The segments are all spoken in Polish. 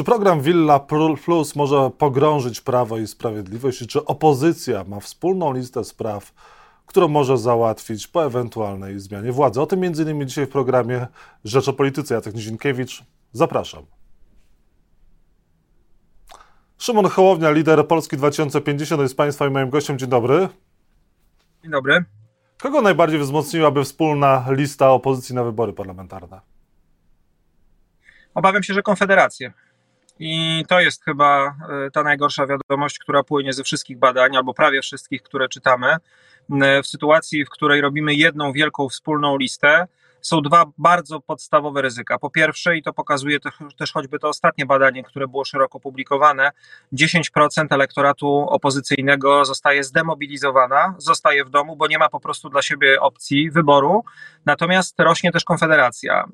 Czy program Villa Plus może pogrążyć Prawo i Sprawiedliwość i czy opozycja ma wspólną listę spraw, którą może załatwić po ewentualnej zmianie władzy? O tym innymi dzisiaj w programie Rzecz o Polityce. Jacek Nizinkiewicz, zapraszam. Szymon Hołownia, lider Polski 2050 jest Państwa i moim gościem. Dzień dobry. Dzień dobry. Kogo najbardziej wzmocniłaby wspólna lista opozycji na wybory parlamentarne? Obawiam się, że Konfederację. I to jest chyba e, ta najgorsza wiadomość, która płynie ze wszystkich badań, albo prawie wszystkich, które czytamy. W sytuacji, w której robimy jedną wielką wspólną listę, są dwa bardzo podstawowe ryzyka. Po pierwsze, i to pokazuje też choćby to ostatnie badanie, które było szeroko publikowane, 10% elektoratu opozycyjnego zostaje zdemobilizowana, zostaje w domu, bo nie ma po prostu dla siebie opcji wyboru. Natomiast rośnie też konfederacja.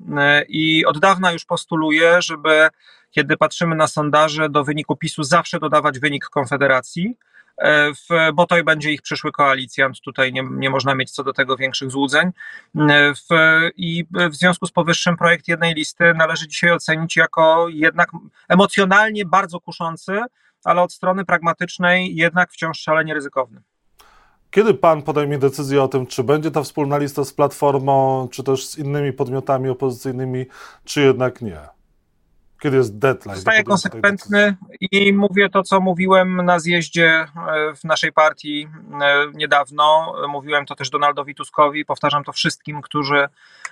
I od dawna już postuluje, żeby kiedy patrzymy na sondaże, do wyniku PiSu zawsze dodawać wynik Konfederacji, w, bo to będzie ich przyszły koalicjant. Tutaj nie, nie można mieć co do tego większych złudzeń. E, w, I w związku z powyższym projekt jednej listy należy dzisiaj ocenić jako jednak emocjonalnie bardzo kuszący, ale od strony pragmatycznej jednak wciąż szalenie ryzykowny. Kiedy pan podejmie decyzję o tym, czy będzie ta wspólna lista z Platformą, czy też z innymi podmiotami opozycyjnymi, czy jednak nie? Kiedy jest deadline? Zostaję konsekwentny i mówię to, co mówiłem na zjeździe e, w naszej partii e, niedawno. Mówiłem to też Donaldowi Tuskowi, powtarzam to wszystkim, którzy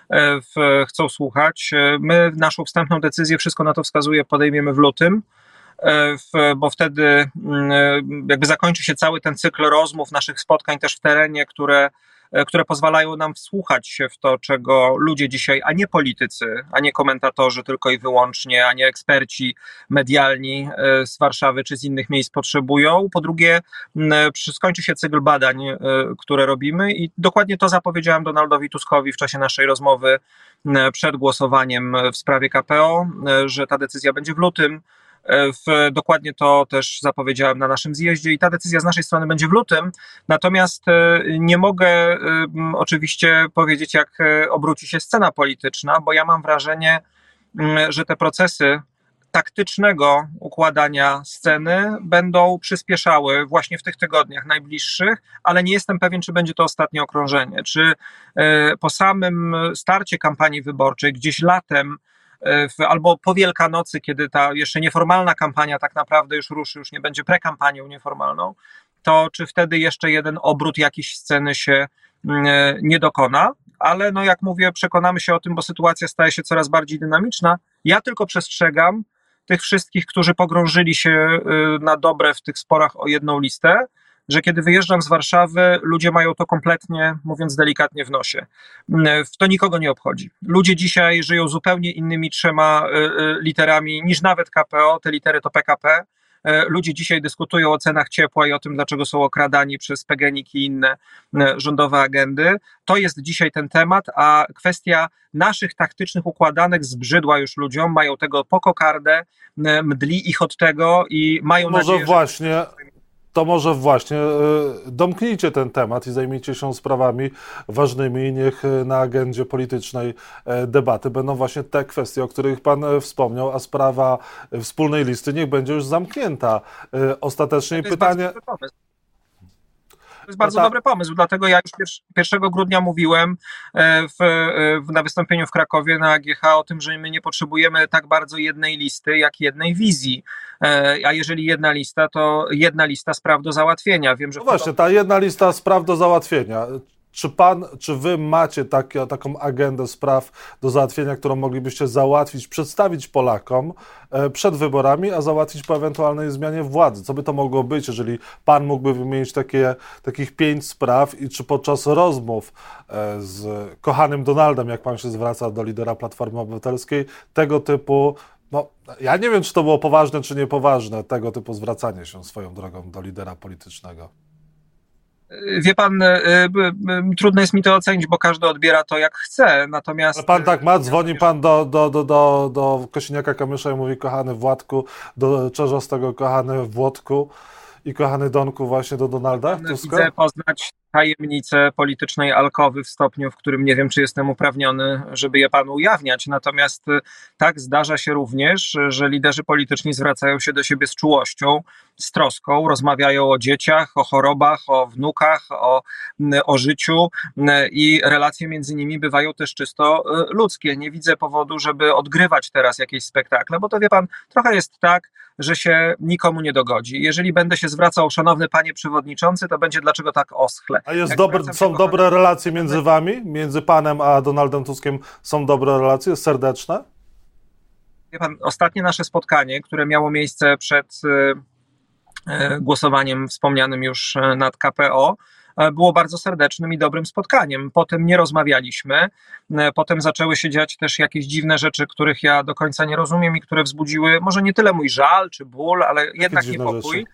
e, chcą słuchać. My naszą wstępną decyzję, wszystko na to wskazuje, podejmiemy w lutym bo wtedy mm, jakby zakończy się cały ten cykl rozmów, naszych spotkań też w terenie, które które pozwalają nam wsłuchać się w to, czego ludzie dzisiaj, a nie politycy, a nie komentatorzy tylko i wyłącznie, a nie eksperci medialni e, z Warszawy czy z innych miejsc potrzebują. Po drugie, skończy się cykl badań, e, które robimy i dokładnie to zapowiedziałem Donaldowi Tuskowi w czasie naszej rozmowy przed głosowaniem w sprawie KPO, że ta decyzja będzie w lutym. W, dokładnie to też zapowiedziałem na naszym zjeździe i ta decyzja z naszej strony będzie w lutym. Natomiast e, nie mogę e, oczywiście powiedzieć, jak e, obróci się scena polityczna, bo ja mam wrażenie, że te procesy taktycznego układania sceny będą przyspieszały właśnie w tych tygodniach najbliższych, ale nie jestem pewien, czy będzie to ostatnie okrążenie. Czy po samym starcie kampanii wyborczej, gdzieś latem, E, w, albo po Wielkanocy, kiedy ta jeszcze nieformalna kampania tak naprawdę już ruszy, już nie będzie prekampanią nieformalną, to czy wtedy jeszcze jeden obrót jakiejś sceny się mm, e, nie dokona, ale no jak mówię, przekonamy się o tym, bo sytuacja staje się coraz bardziej dynamiczna. Ja tylko przestrzegam tych wszystkich, którzy pogrążyli się e, na dobre w tych sporach o jedną listę, że kiedy wyjeżdżam z Warszawy, ludzie mają to kompletnie, mówiąc delikatnie, w nosie. Mm, to nikogo nie obchodzi. Ludzie dzisiaj żyją zupełnie innymi trzema y, y, literami niż nawet KPO, te litery to PKP. E, ludzie dzisiaj dyskutują o cenach ciepła i o tym, dlaczego są okradani przez PGNiG i inne e, rządowe agendy. To jest dzisiaj ten temat, a kwestia naszych taktycznych układanek zbrzydła już ludziom, mają tego po kokardę, e, mdli ich od tego i mają Może nadzieję, właśnie, że to może właśnie e, domknijcie ten temat i zajmijcie się sprawami ważnymi. Niech e, na agendzie politycznej e, debaty będą właśnie te kwestie, o których Pan wspomniał, a sprawa wspólnej listy niech będzie już zamknięta. Ostatecznie pytanie. To jest bardzo no dobry pomysł, dlatego ja już 1 grudnia mówiłem e, w, e, w, na wystąpieniu w Krakowie na AGH o tym, że my nie potrzebujemy tak bardzo jednej listy, jak jednej wizji. E, a jeżeli jedna lista, to jedna lista spraw do załatwienia. Wiem, że no właśnie, ta jedna lista spraw do załatwienia. Czy pan, czy wy macie takie, taką agendę spraw do załatwienia, którą moglibyście załatwić, przedstawić Polakom e, przed wyborami, a załatwić po ewentualnej zmianie władzy? Co by to mogło być, jeżeli pan mógłby wymienić takie, takich pięć spraw i czy podczas rozmów e, z kochanym Donaldem, jak pan się zwraca do lidera Platformy Obywatelskiej, tego typu no, ja nie wiem, czy to było poważne, czy niepoważne, tego typu zwracanie się swoją drogą do lidera politycznego. Wie pan, e, e, trudno jest mi to ocenić, bo każdy odbiera to jak chce, natomiast... Ale pan tak ma, dzwoni pan do, do, do, do, do Kosiniaka Kamysza i mówi kochany Władku, do Czerzostego kochany Włodku i kochany Donku właśnie do Donalda Tuska? Widzę poznać tajemnice politycznej alkowy w stopniu, w którym nie wiem, czy jestem uprawniony, żeby je panu ujawniać. Natomiast y, tak zdarza się również, że liderzy polityczni zwracają się do siebie z czułością, z troską, rozmawiają o dzieciach, o chorobach, o wnukach, o, o życiu i relacje między nimi bywają też czysto y, ludzkie. Nie widzę powodu, żeby odgrywać teraz jakieś spektakle, bo to wie pan, trochę jest tak, że się nikomu nie dogodzi. Jeżeli będę się zwracał, szanowny panie przewodniczący, to będzie dlaczego tak oschle. A jest są dobre relacje między wami, między panem a Donaldem Tuskiem są dobre relacje, serdeczne? Wie pan, ostatnie nasze spotkanie, które miało miejsce przed y, głosowaniem wspomnianym już y, nad KPO, było bardzo serdecznym i dobrym spotkaniem. Potem nie rozmawialiśmy, potem zaczęły się dziać też jakieś dziwne rzeczy, których ja do końca nie rozumiem i które wzbudziły może nie tyle mój żal czy ból, ale jednak niepokój. Rzeczy?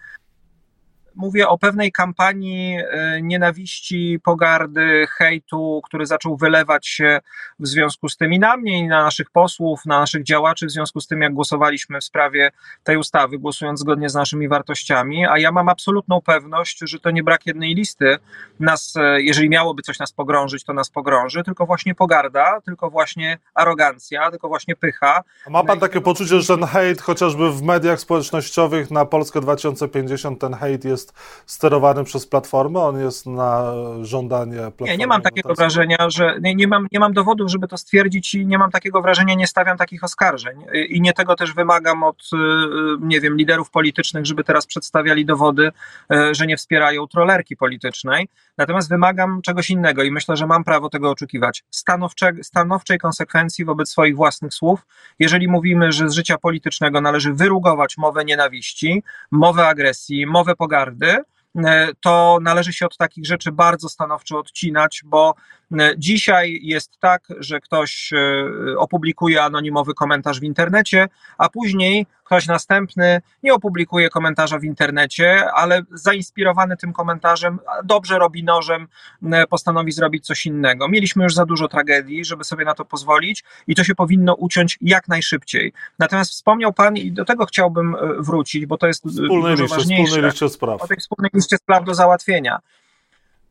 Mówię o pewnej kampanii e, nienawiści, pogardy, hejtu, który zaczął wylewać się w związku z tym i na mnie, i na naszych posłów, na naszych działaczy, w związku z tym, jak głosowaliśmy w sprawie tej ustawy, głosując zgodnie z naszymi wartościami. A ja mam absolutną pewność, że to nie brak jednej listy nas, e, jeżeli miałoby coś nas pogrążyć, to nas pogrąży, tylko właśnie pogarda, tylko właśnie arogancja, tylko właśnie pycha. A ma pan takie poczucie, że ten hejt, chociażby w mediach społecznościowych na Polskę 2050, ten hejt jest jest sterowany przez platformę, on jest na żądanie platformy. Nie, nie mam takiego wrażenia, że nie, nie, mam, nie mam dowodów, żeby to stwierdzić i nie mam takiego wrażenia, nie stawiam takich oskarżeń. I nie tego też wymagam od, y, nie wiem, liderów politycznych, żeby teraz przedstawiali dowody, y, że nie wspierają trollerki politycznej. Natomiast wymagam czegoś innego i myślę, że mam prawo tego oczekiwać. Stanowcze, stanowczej konsekwencji wobec swoich własnych słów. Jeżeli mówimy, że z życia politycznego należy wyrugować mowę nienawiści, mowę agresji, mowę pogardy, E, to należy się od takich rzeczy bardzo stanowczo odcinać, bo dzisiaj jest tak, że ktoś e, opublikuje anonimowy komentarz w internecie, a później ktoś następny nie opublikuje komentarza w internecie, ale zainspirowany tym komentarzem, dobrze robi nożem, postanowi zrobić coś innego. Mieliśmy już za dużo tragedii, żeby sobie na to pozwolić i to się powinno uciąć jak najszybciej. Natomiast wspomniał Pan i do tego chciałbym wrócić, bo to jest wspólnej dużo liście, ważniejsze. Wspólnej liście spraw. O tej wspólnej liście spraw do załatwienia.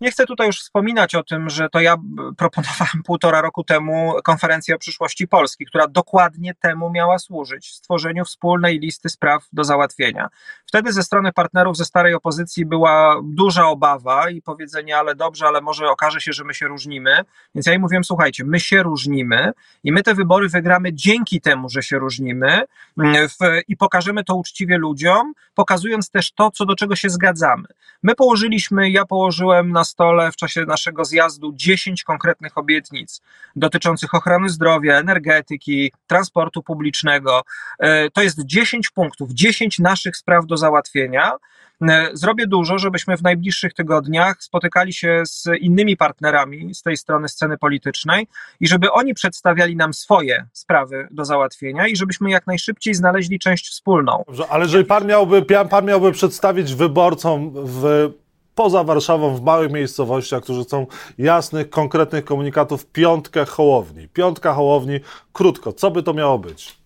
Nie chcę tutaj już wspominać o tym, że to ja proponowałem półtora roku temu konferencję o przyszłości Polski, która dokładnie temu miała służyć stworzeniu wspólnej listy spraw do załatwienia. Wtedy ze strony partnerów ze starej opozycji była duża obawa i powiedzenie, ale dobrze, ale może okaże się, że my się różnimy. Więc ja im mówiłem, słuchajcie, my się różnimy i my te wybory wygramy dzięki temu, że się różnimy mm, w, i pokażemy to uczciwie ludziom, pokazując też to, co do czego się zgadzamy. My położyliśmy, ja położyłem na stole w czasie naszego zjazdu 10 konkretnych obietnic dotyczących ochrony zdrowia, energetyki, transportu publicznego. E, to jest 10 punktów, 10 naszych spraw do załatwienia. E, zrobię dużo, żebyśmy w najbliższych tygodniach spotykali się z innymi partnerami z tej strony sceny politycznej i żeby oni przedstawiali nam swoje sprawy do załatwienia i żebyśmy jak najszybciej znaleźli część wspólną. Dobrze, ale jeżeli pan miałby, pan miałby przedstawić wyborcom w poza Warszawą, w małych miejscowościach, którzy chcą jasnych, konkretnych komunikatów, piątkę Hołowni. Piątka Hołowni, krótko, co by to miało być?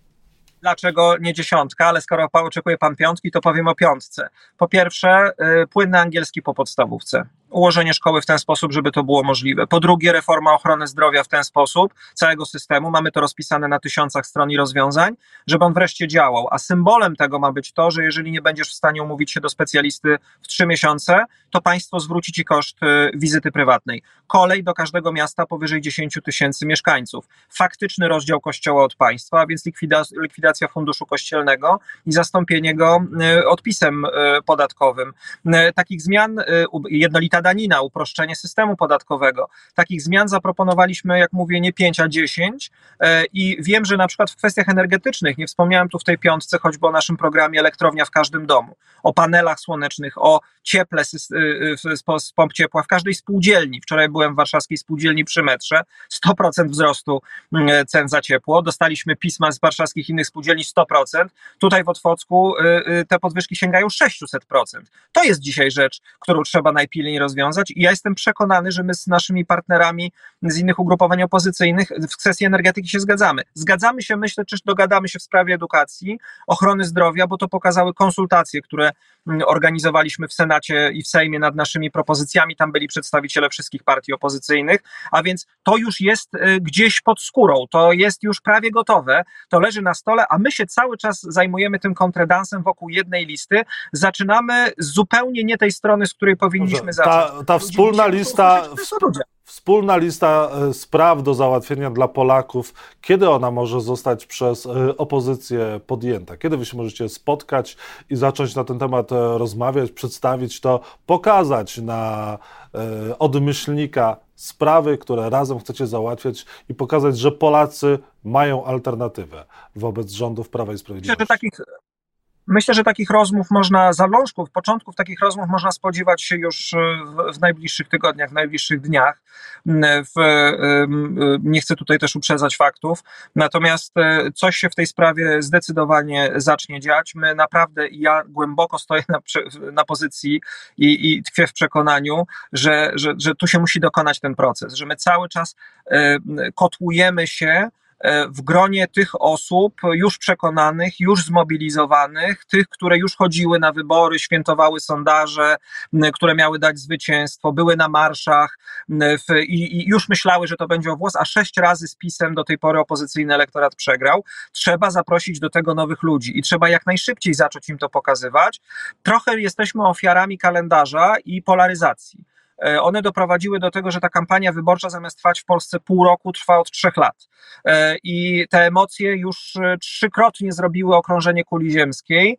dlaczego nie dziesiątka, ale skoro oczekuje pan piątki, to powiem o piątce. Po pierwsze, y, płynny angielski po podstawówce ułożenie szkoły w ten sposób, żeby to było możliwe. Po drugie, reforma ochrony zdrowia w ten sposób, całego systemu. Mamy to rozpisane na tysiącach stron i rozwiązań, żeby on wreszcie działał. A symbolem tego ma być to, że jeżeli nie będziesz w stanie umówić się do specjalisty w trzy miesiące, to państwo zwróci ci koszt y, wizyty prywatnej. Kolej do każdego miasta powyżej 10 tysięcy mieszkańców. Faktyczny rozdział kościoła od państwa, a więc likwidacja funduszu kościelnego i zastąpienie go y, odpisem y, podatkowym. Takich zmian jednolita danina, uproszczenie systemu podatkowego. Takich zmian zaproponowaliśmy, jak mówię, nie 5, a 10 e, i wiem, że na przykład w kwestiach energetycznych, nie wspomniałem tu w tej piątce choćby o naszym programie Elektrownia w każdym domu, o panelach słonecznych, o cieple z, z pomp ciepła w każdej spółdzielni. Wczoraj byłem w warszawskiej spółdzielni przy metrze, 100% wzrostu mm, cen za ciepło. Dostaliśmy pisma z warszawskich innych spółdzielni 100%. Tutaj w Otwocku y, y, te podwyżki sięgają 600%. To jest dzisiaj rzecz, którą trzeba najpilniej rozwiązać. I ja jestem przekonany, że my z naszymi partnerami z innych ugrupowań opozycyjnych w kwestii energetyki się zgadzamy. Zgadzamy się, myślę, czy dogadamy się w sprawie edukacji, ochrony zdrowia, bo to pokazały konsultacje, które mm, organizowaliśmy w Senacie i w Sejmie nad naszymi propozycjami. Tam byli przedstawiciele wszystkich partii opozycyjnych, a więc to już jest y, gdzieś pod skórą, to jest już prawie gotowe, to leży na stole, a my się cały czas zajmujemy tym kontredansem wokół jednej listy. Zaczynamy zupełnie nie tej strony, z której powinniśmy zacząć. Ta wspólna lista. Wspólna lista e, spraw do załatwienia dla Polaków, kiedy ona może zostać przez e, opozycję podjęta? Kiedy wy się możecie spotkać i zacząć na ten temat e, rozmawiać, przedstawić to, pokazać na odmyślnika sprawy, które razem chcecie załatwiać i pokazać, że Polacy mają alternatywę wobec rządów Prawa i Sprawiedliwości? Myślę, że takich, Myślę, że takich rozmów można, zalążków, początków takich rozmów można spodziewać się już e, w, w najbliższych tygodniach, w najbliższych dniach. Mm, w, nie chcę tutaj też uprzedzać faktów, natomiast e, coś się w tej sprawie zdecydowanie zacznie dziać. My naprawdę, ja głęboko stoję na, na pozycji i, i tkwię w przekonaniu, że, że, że tu się musi dokonać ten proces, że my cały czas kotłujemy się, E, w gronie tych osób już przekonanych, już zmobilizowanych, tych, które już chodziły na wybory, świętowały sondaże, które miały dać zwycięstwo, były na marszach i, i już myślały, że to będzie o włos, a sześć razy z pisem do tej pory opozycyjny elektorat przegrał. Trzeba zaprosić do tego nowych ludzi i trzeba jak najszybciej zacząć im to pokazywać. Trochę jesteśmy ofiarami kalendarza i polaryzacji. E, one doprowadziły do tego, że ta kampania wyborcza zamiast trwać w Polsce pół roku, trwa od trzech lat. E, I te emocje już e, trzykrotnie zrobiły okrążenie kuli ziemskiej.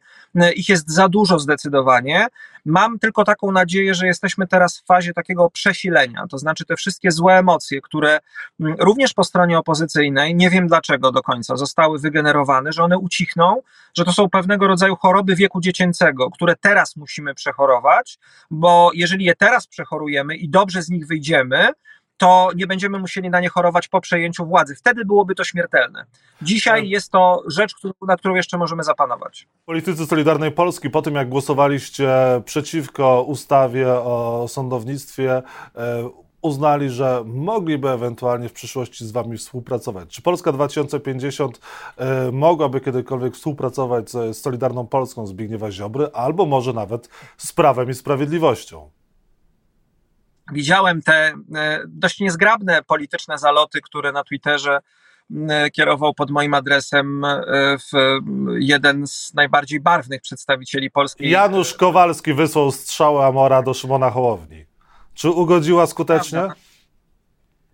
Ich jest za dużo zdecydowanie. Mam tylko taką nadzieję, że jesteśmy teraz w fazie takiego przesilenia, to znaczy te wszystkie złe emocje, które mm, również po stronie opozycyjnej, nie wiem dlaczego do końca, zostały wygenerowane, że one ucichną, że to są pewnego rodzaju choroby wieku dziecięcego, które teraz musimy przechorować, bo jeżeli je teraz przechorujemy i dobrze z nich wyjdziemy, to nie będziemy musieli na nie chorować po przejęciu władzy. Wtedy byłoby to śmiertelne. Dzisiaj tak. jest to rzecz, na którą jeszcze możemy zapanować. Politycy Solidarnej Polski, po tym jak głosowaliście przeciwko ustawie o sądownictwie, e, uznali, że mogliby ewentualnie w przyszłości z wami współpracować. Czy Polska 2050 e, mogłaby kiedykolwiek współpracować z Solidarną Polską Zbigniewa Ziobry, albo może nawet z Prawem i Sprawiedliwością? Widziałem te e, dość niezgrabne polityczne zaloty, które na Twitterze kierował pod moim adresem e, w jeden z najbardziej barwnych przedstawicieli polskiej. Janusz Kowalski wysłał strzałę Amora do Szymona Hołowni. Czy ugodziła skutecznie? Prawda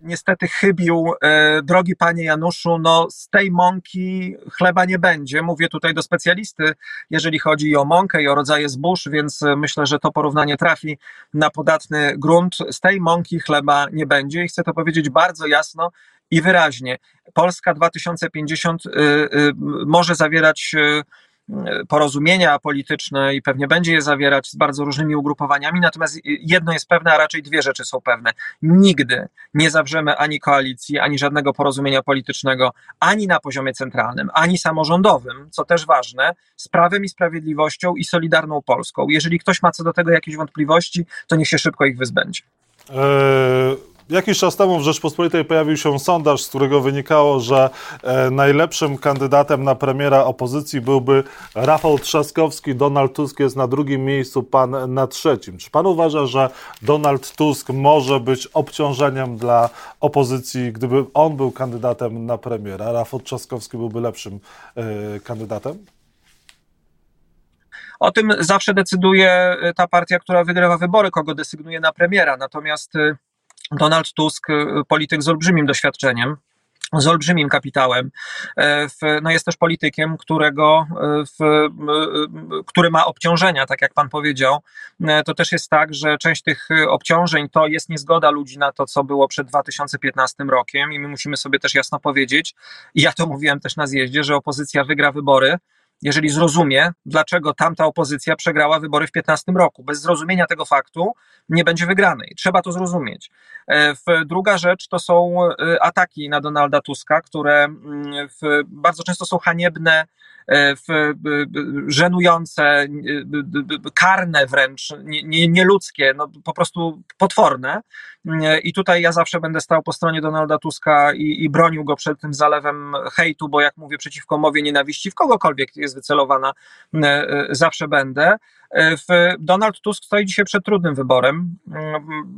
niestety chybił, e, drogi panie Januszu, no z tej mąki chleba nie będzie. Mówię tutaj do specjalisty, jeżeli chodzi o mąkę i o rodzaje zbóż, więc myślę, że to porównanie trafi na podatny grunt. Z tej mąki chleba nie będzie i chcę to powiedzieć bardzo jasno i wyraźnie. Polska 2050 y, y, może zawierać porozumienia polityczne i pewnie będzie je zawierać z bardzo różnymi ugrupowaniami, natomiast jedno jest pewne, a raczej dwie rzeczy są pewne. Nigdy nie zawrzemy ani koalicji, ani żadnego porozumienia politycznego, ani na poziomie centralnym, ani samorządowym, co też ważne, z prawem i sprawiedliwością i solidarną Polską. Jeżeli ktoś ma co do tego jakieś wątpliwości, to niech się szybko ich wyzbędzie. Eee Jakiś czas temu w Rzeczpospolitej pojawił się sondaż, z którego wynikało, że e, najlepszym kandydatem na premiera opozycji byłby Rafał Trzaskowski. Donald Tusk jest na drugim miejscu, pan na trzecim. Czy pan uważa, że Donald Tusk może być obciążeniem dla opozycji, gdyby on był kandydatem na premiera? Rafał Trzaskowski byłby lepszym e, kandydatem? O tym zawsze decyduje e, ta partia, która wygrywa wybory, kogo desygnuje na premiera. Natomiast Donald Tusk, y, polityk z olbrzymim doświadczeniem, z olbrzymim kapitałem. E, no jest też politykiem, którego, e, w, który ma obciążenia, tak jak pan powiedział. E, to też jest tak, że część tych obciążeń to jest niezgoda ludzi na to, co było przed 2015 rokiem i my musimy sobie też jasno powiedzieć, ja to mówiłem też na zjeździe, że opozycja wygra wybory, jeżeli zrozumie, dlaczego tamta opozycja przegrała wybory w 15 roku. Bez zrozumienia tego faktu nie będzie wygranej. Trzeba to zrozumieć. E, druga rzecz to są e, ataki na Donalda Tuska, które mm, bardzo często są haniebne żenujące, karne wręcz, nieludzkie, no po prostu potworne. I tutaj ja zawsze będę stał po stronie Donalda Tuska i, i bronił go przed tym zalewem hejtu, bo jak mówię przeciwko mowie nienawiści, w kogokolwiek jest wycelowana, zawsze będę. Donald Tusk stoi dzisiaj przed trudnym wyborem.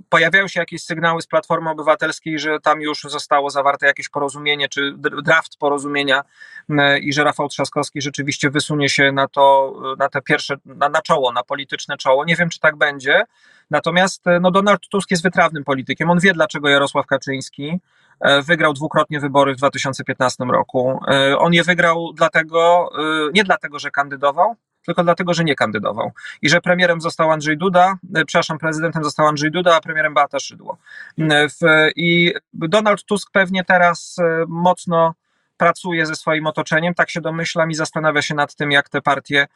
Pojawiają się jakieś sygnały z Platformy Obywatelskiej, że tam już zostało zawarte jakieś porozumienie, czy draft porozumienia i że Rafał Trzaskowski rzeczywiście wysunie się na to, na te pierwsze, na, na czoło, na polityczne czoło. Nie wiem, czy tak będzie. Natomiast no, Donald Tusk jest wytrawnym politykiem. On wie, dlaczego Jarosław Kaczyński e, wygrał dwukrotnie wybory w 2015 roku. E, on je wygrał dlatego, e, nie dlatego, że kandydował, tylko dlatego, że nie kandydował. I że premierem został Andrzej Duda, przepraszam, prezydentem został Andrzej Duda, a premierem Beata Szydło. I Donald Tusk pewnie teraz mocno pracuje ze swoim otoczeniem, tak się domyślam i zastanawia się nad tym, jak te partie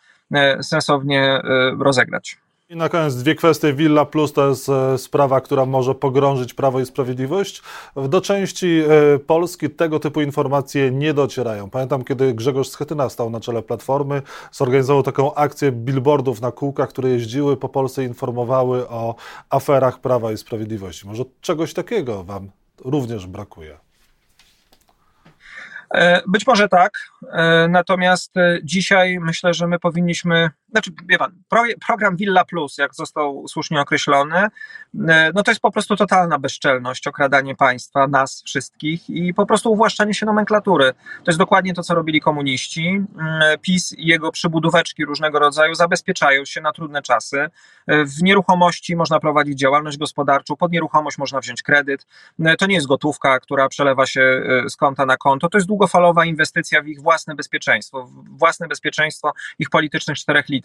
sensownie rozegrać. I na koniec dwie kwestie. Villa Plus to jest e, sprawa, która może pogrążyć Prawo i Sprawiedliwość. Do części e, Polski tego typu informacje nie docierają. Pamiętam, kiedy Grzegorz Schetyna stał na czele Platformy, zorganizował taką akcję billboardów na kółkach, które jeździły po Polsce i informowały o aferach Prawa i Sprawiedliwości. Może czegoś takiego Wam również brakuje? E, być może tak, natomiast dzisiaj myślę, że my powinniśmy znaczy, wie pan, pro, program Villa Plus, jak został słusznie określony, e, no to jest po prostu totalna bezczelność, okradanie państwa, nas wszystkich i po prostu uwłaszczanie się nomenklatury. To jest dokładnie to, co robili komuniści. Mm, PiS i jego przybudóweczki różnego rodzaju zabezpieczają się na trudne czasy. E, w nieruchomości można prowadzić działalność gospodarczą, pod nieruchomość można wziąć kredyt. E, to nie jest gotówka, która przelewa się z konta na konto, to jest długofalowa inwestycja w ich własne bezpieczeństwo, własne bezpieczeństwo ich politycznych czterech lit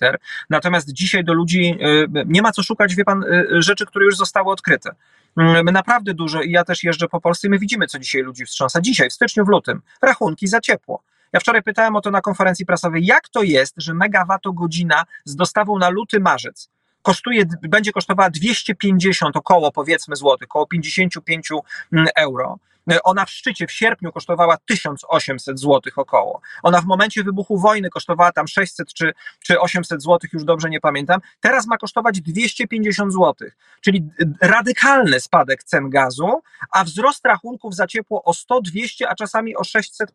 Natomiast dzisiaj do ludzi y, nie ma co szukać, wie pan, y, rzeczy, które już zostały odkryte. Mm, my naprawdę dużo, i ja też jeżdżę po Polsce, i my widzimy, co dzisiaj ludzi wstrząsa. Dzisiaj, w styczniu, w lutym, rachunki za ciepło. Ja wczoraj pytałem o to na konferencji prasowej, jak to jest, że megawattogodzina z dostawą na luty, marzec kosztuje, będzie kosztowała 250 około powiedzmy złotych, około 55 mm, euro. Ona w szczycie w sierpniu kosztowała 1800 zł około. Ona w momencie wybuchu wojny kosztowała tam 600 czy, czy 800 zł, już dobrze nie pamiętam. Teraz ma kosztować 250 zł, czyli radykalny spadek cen gazu, a wzrost rachunków za ciepło o 100, 200, a czasami o 600%.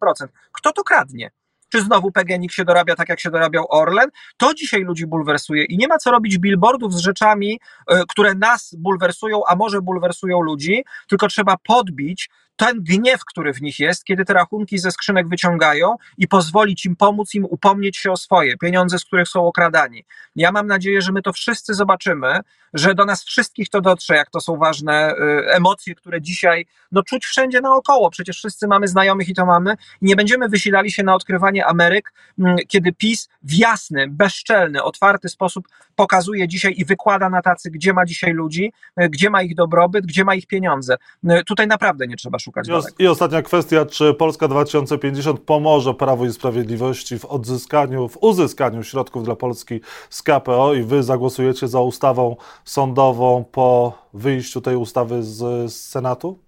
Kto to kradnie? czy znowu PGNiG się dorabia tak, jak się dorabiał Orlen. To dzisiaj ludzi bulwersuje i nie ma co robić billboardów z rzeczami, e, które nas bulwersują, a może bulwersują ludzi, tylko trzeba podbić ten gniew, który w nich jest, kiedy te rachunki ze skrzynek wyciągają i pozwolić im pomóc im upomnieć się o swoje pieniądze, z których są okradani. Ja mam nadzieję, że my to wszyscy zobaczymy, że do nas wszystkich to dotrze, jak to są ważne y, emocje, które dzisiaj no, czuć wszędzie naokoło. Przecież wszyscy mamy znajomych i to mamy. Nie będziemy wysilali się na odkrywanie Ameryk, mm, kiedy PiS w jasny, bezczelny, otwarty sposób pokazuje dzisiaj i wykłada na tacy, gdzie ma dzisiaj ludzi, y, gdzie ma ich dobrobyt, gdzie ma ich pieniądze. Y, tutaj naprawdę nie trzeba szukać I, os- I ostatnia kwestia, czy Polska 2050 pomoże Prawu i Sprawiedliwości w odzyskaniu, w uzyskaniu środków dla Polski z KPO i wy zagłosujecie za ustawą sądową po wyjściu tej ustawy z, z Senatu?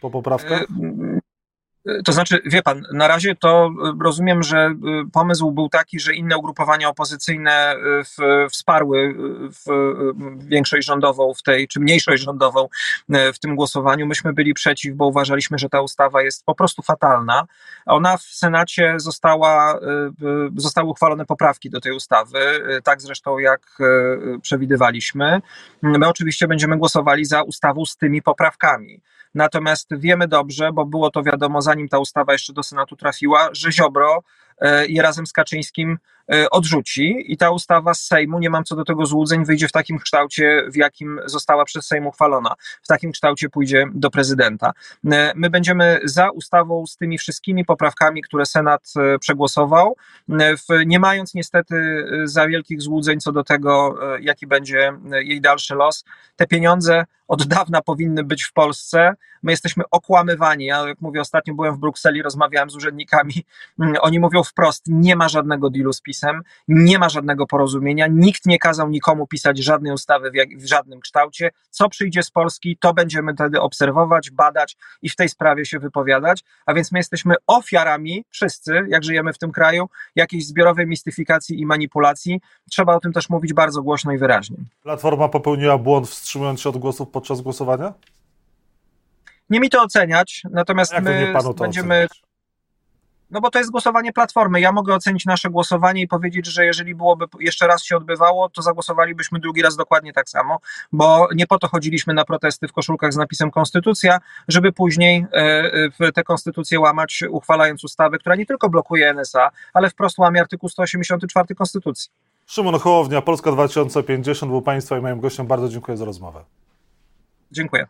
Po poprawkach? E, to znaczy, wie pan, na razie to y, rozumiem, że y, pomysł był taki, że inne ugrupowania opozycyjne y, w, wsparły w większość rządową w tej, czy mniejszość rządową w tym głosowaniu. Myśmy byli przeciw, bo uważaliśmy, że ta ustawa jest po prostu fatalna. Ona w Senacie została, zostały uchwalone poprawki do tej ustawy, tak zresztą jak przewidywaliśmy. My oczywiście będziemy głosowali za ustawą z tymi poprawkami. Natomiast wiemy dobrze, bo było to wiadomo, zanim ta ustawa jeszcze do Senatu trafiła, że Ziobro je razem z Kaczyńskim e, odrzuci i ta ustawa z Sejmu, nie mam co do tego złudzeń, wyjdzie w takim kształcie, w jakim została przez Sejm uchwalona. W takim kształcie pójdzie do prezydenta. E, my będziemy za ustawą z tymi wszystkimi poprawkami, które Senat przegłosował, nie mając niestety za wielkich złudzeń co do tego, jaki będzie jej dalszy los. Te pieniądze od dawna powinny być w Polsce. My jesteśmy okłamywani. Ja, jak mówię, ostatnio byłem w Brukseli, rozmawiałem z urzędnikami. Mm, oni mówią wprost nie ma żadnego dealu z PiSem, nie ma żadnego porozumienia, nikt nie kazał nikomu pisać żadnej ustawy w, jak, w żadnym kształcie. Co przyjdzie z Polski, to będziemy wtedy obserwować, badać i w tej sprawie się wypowiadać. A więc my jesteśmy ofiarami, wszyscy, jak żyjemy w tym kraju, jakiejś zbiorowej mistyfikacji i manipulacji. Trzeba o tym też mówić bardzo głośno i wyraźnie. Platforma popełniła błąd wstrzymując się od głosów podczas głosowania? Nie mi to oceniać, natomiast my będziemy. oceniać? No bo to jest głosowanie Platformy. Ja mogę ocenić nasze głosowanie i powiedzieć, że jeżeli byłoby jeszcze raz się odbywało, to zagłosowalibyśmy drugi raz dokładnie tak samo, bo nie po to chodziliśmy na protesty w koszulkach z napisem Konstytucja, żeby później e, tę konstytucję łamać, uchwalając ustawę, która nie tylko blokuje NSA, ale wprost łamie artykuł 184 Konstytucji. Szymon Hołownia, Polska 2050 był Państwa i moim gościem. Bardzo dziękuję za rozmowę. Dziękuję.